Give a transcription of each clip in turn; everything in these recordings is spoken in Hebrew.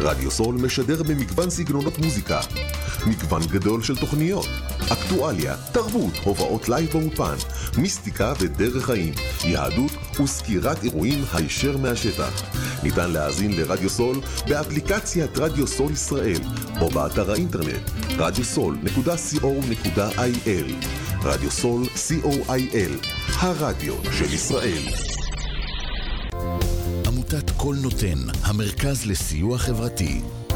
רדיו סול משדר במגוון סגנונות מוזיקה, מגוון גדול של תוכניות, אקטואליה, תרבות, הופעות live באולפן, מיסטיקה ודרך חיים, יהדות וסקירת אירועים הישר מהשטח. ניתן להאזין לרדיו סול באפליקציית רדיו סול ישראל או באתר האינטרנט radiosol.co.il רדיו סול co.il הרדיו של ישראל עמותת קול נותן, המרכז לסיוע חברתי.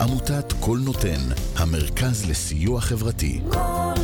עמותת קול נותן, המרכז לסיוע חברתי. קול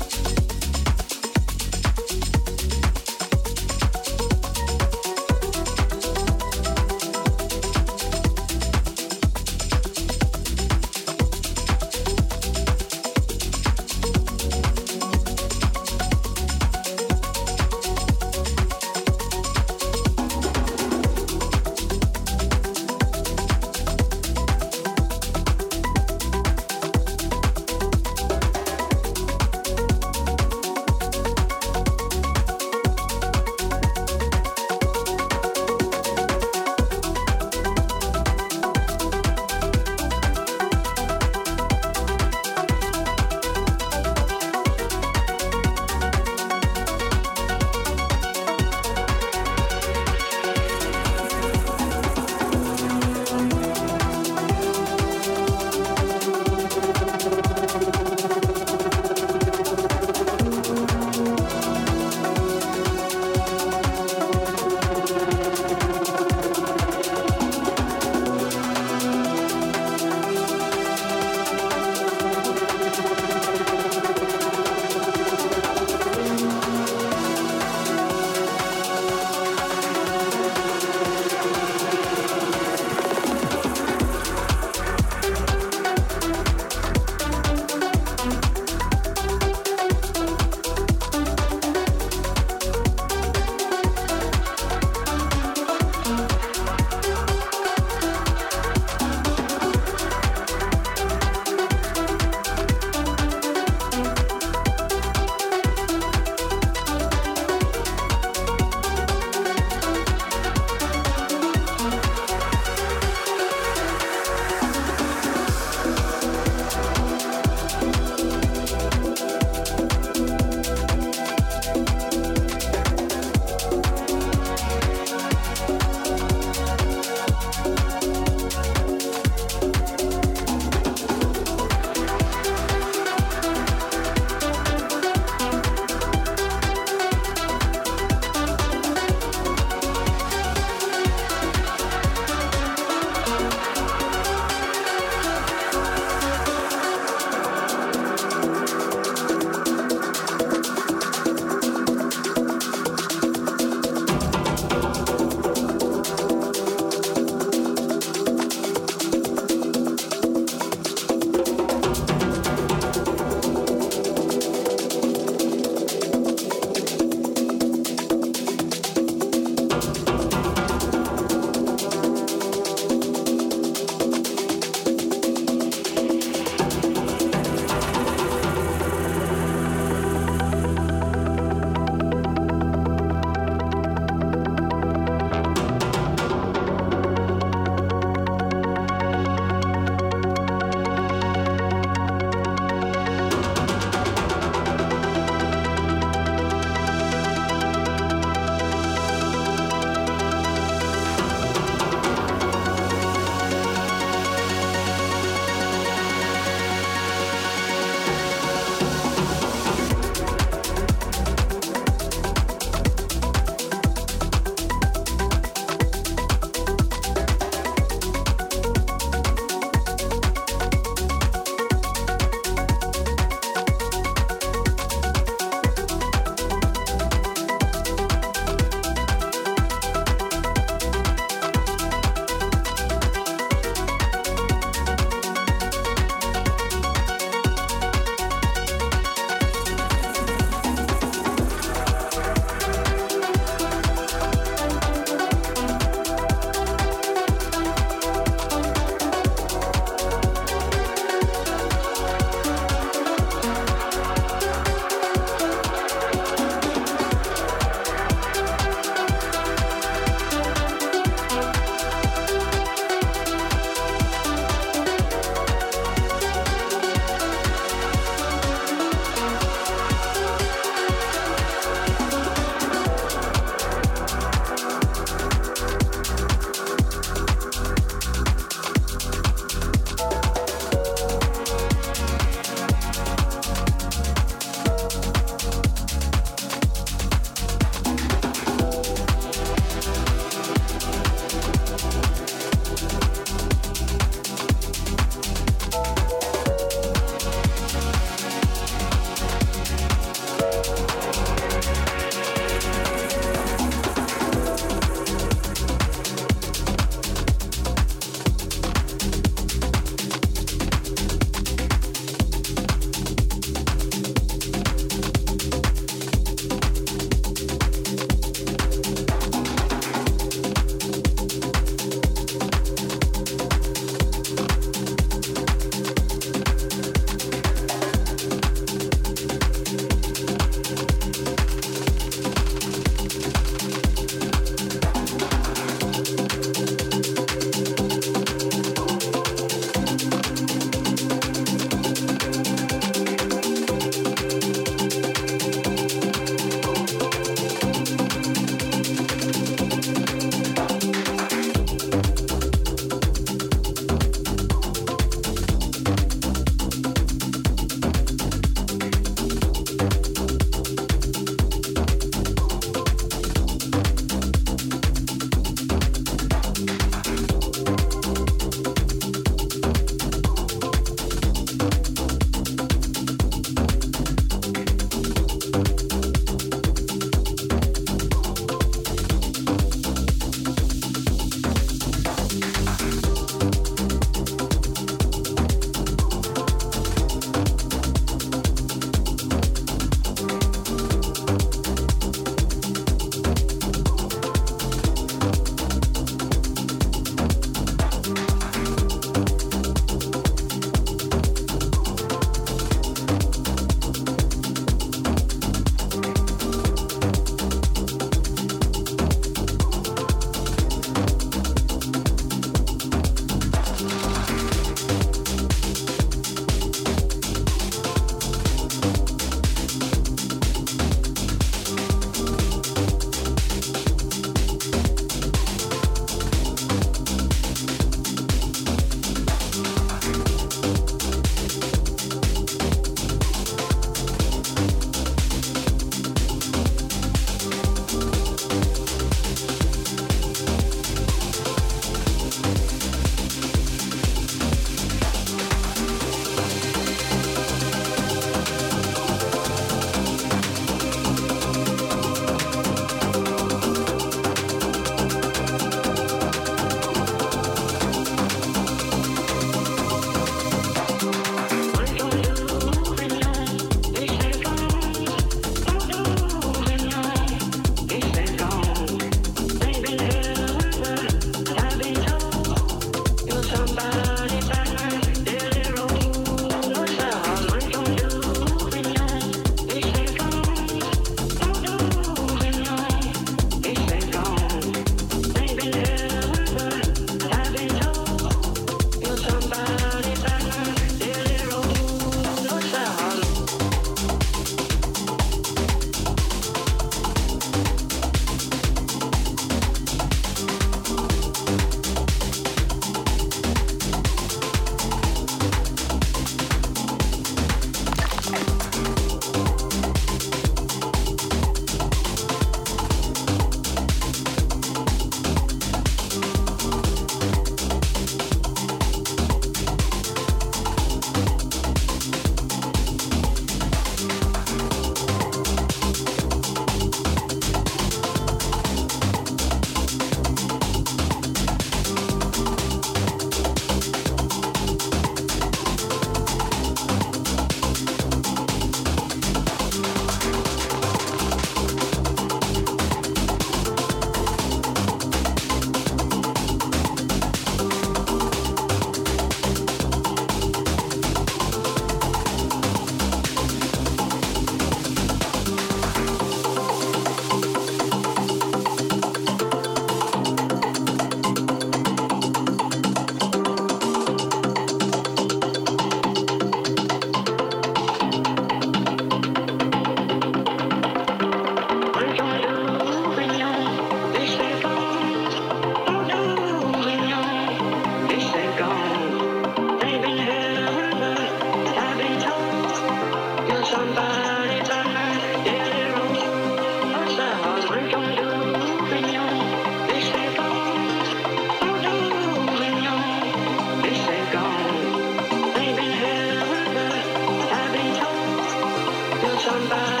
bye.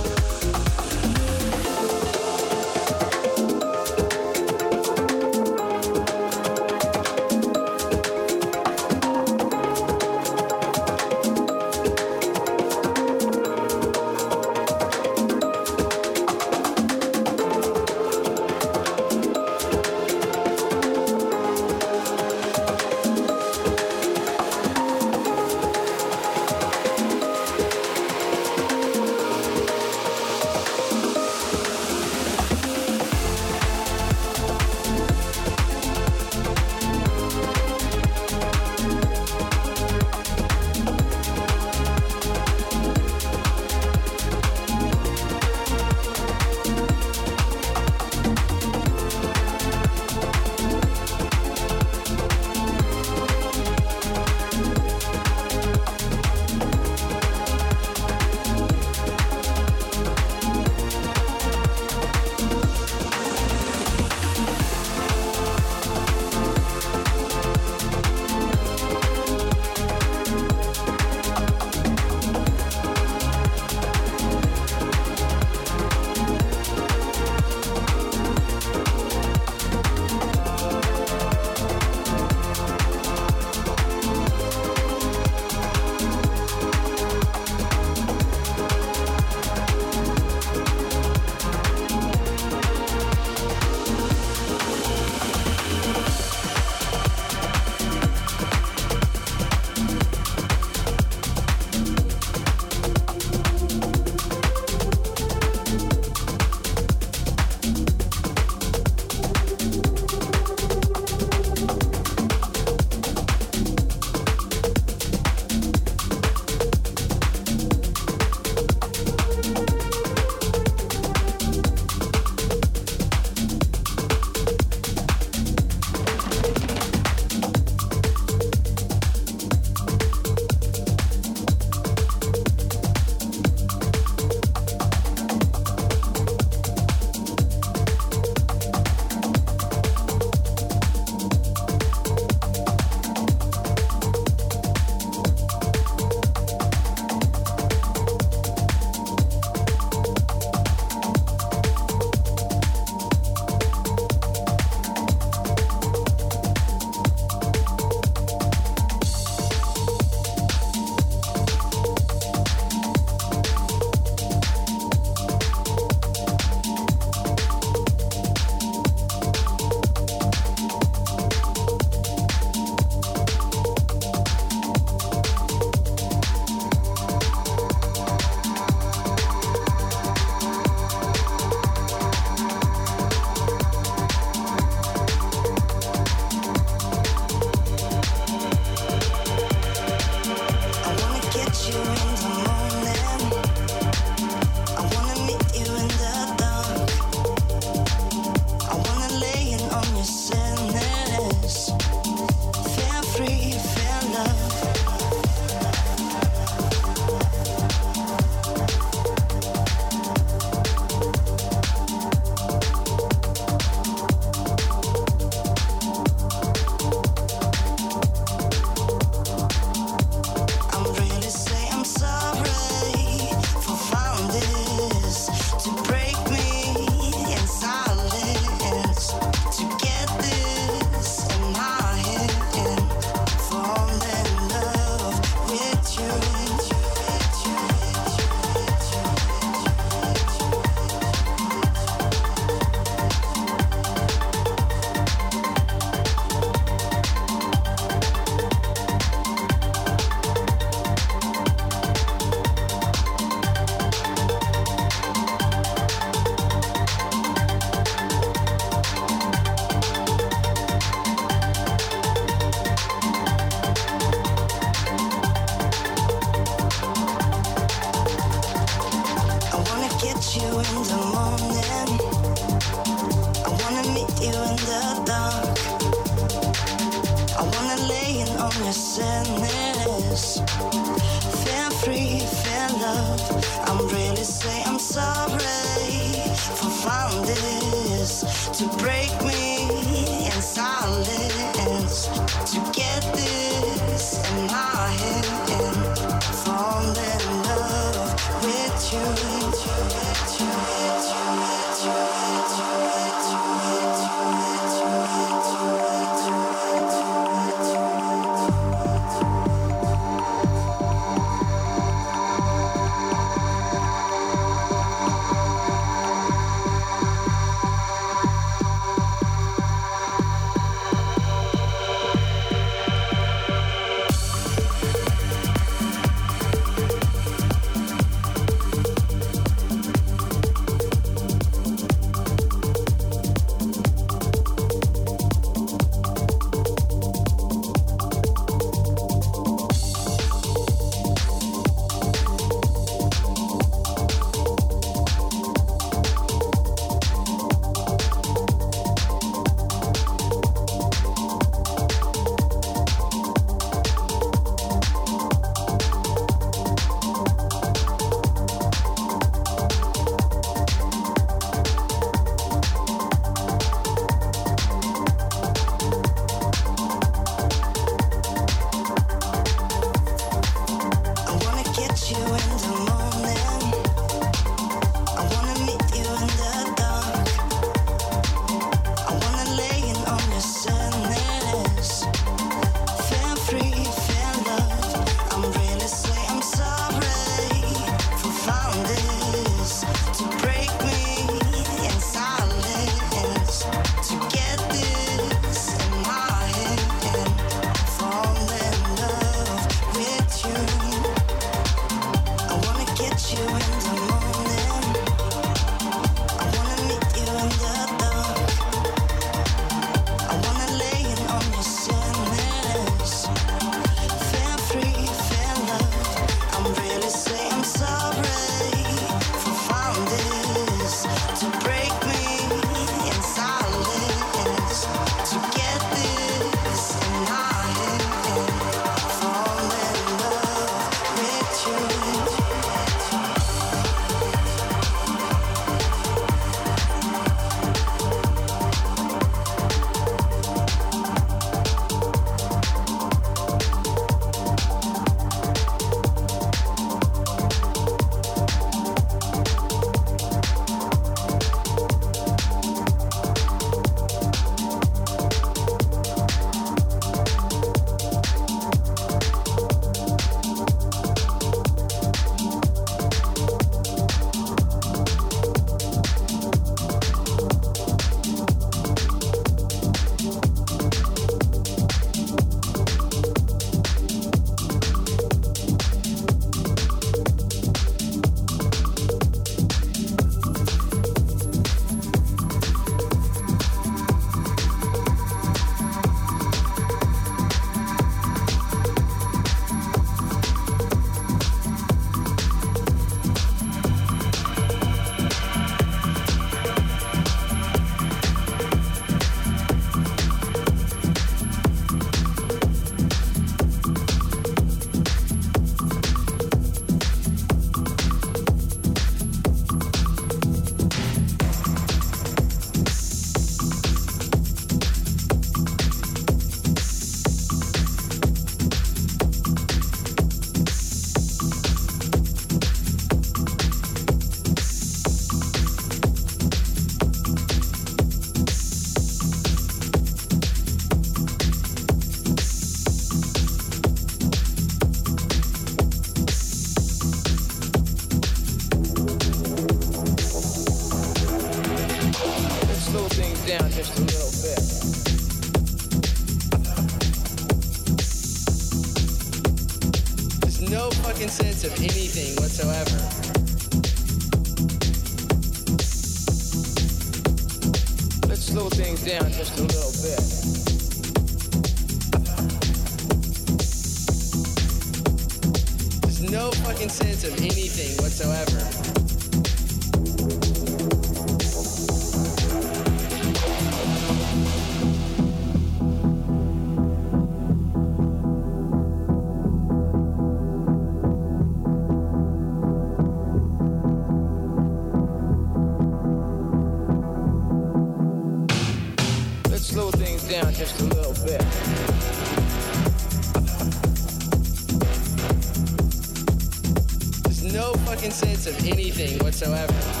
Anything whatsoever.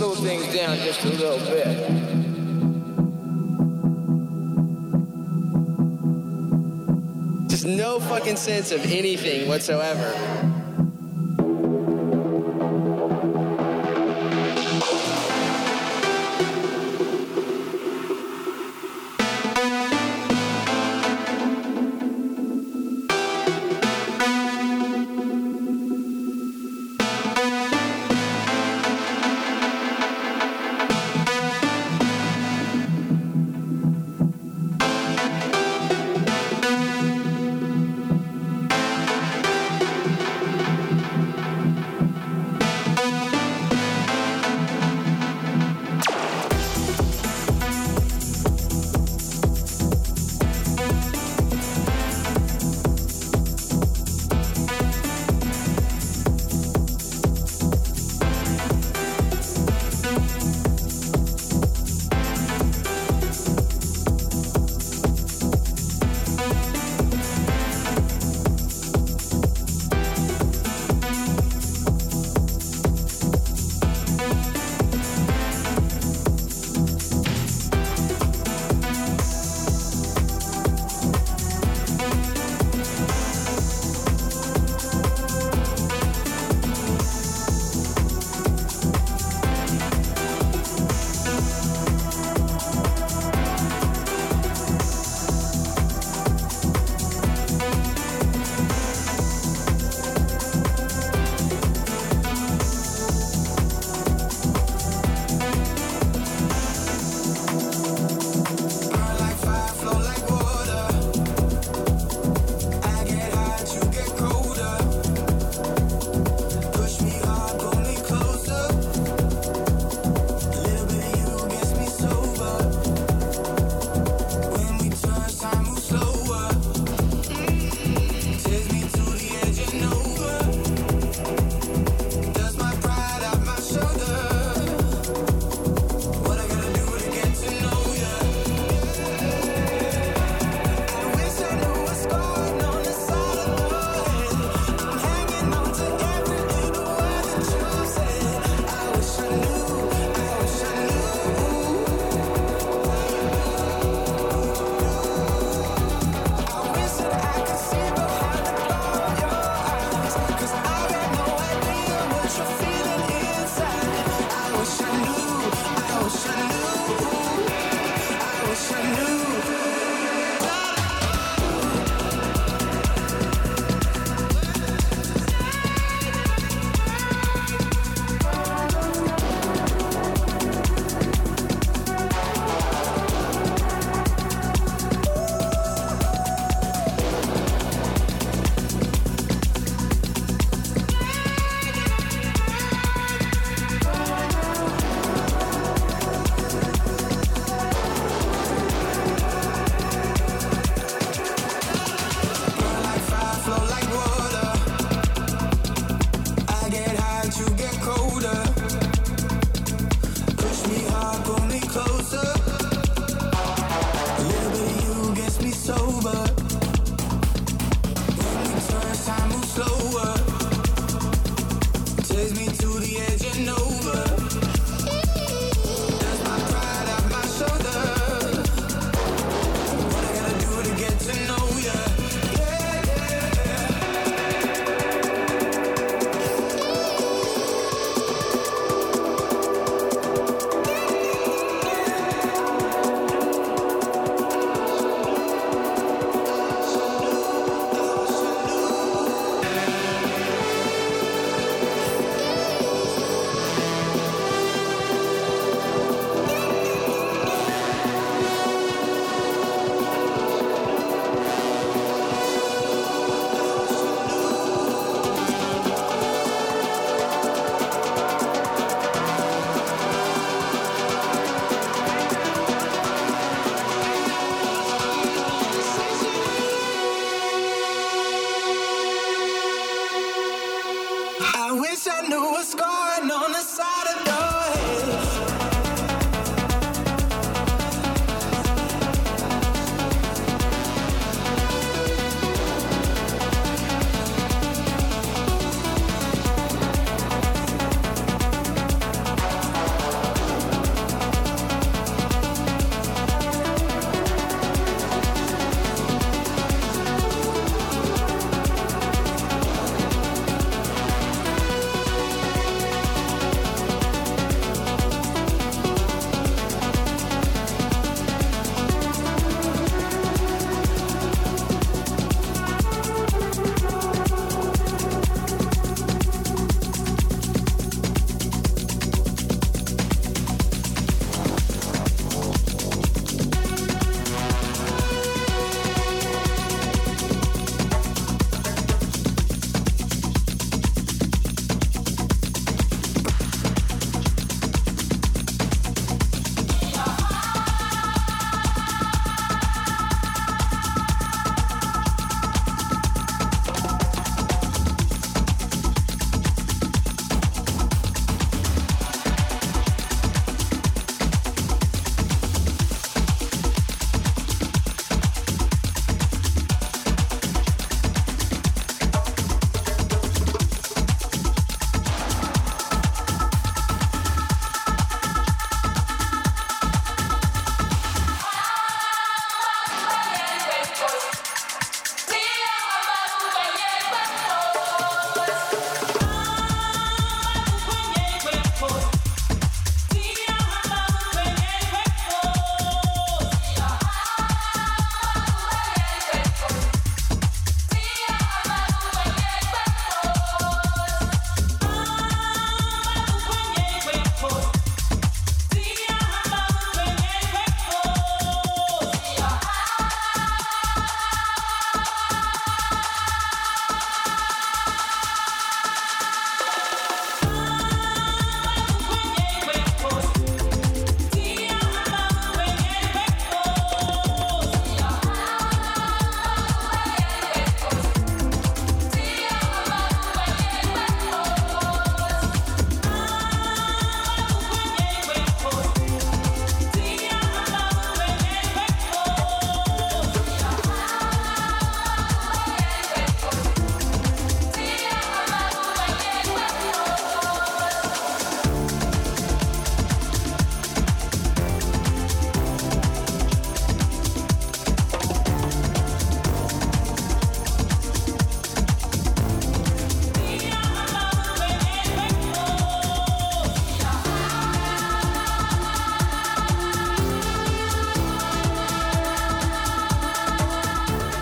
Slow things down just a little bit. Just no fucking sense of anything whatsoever.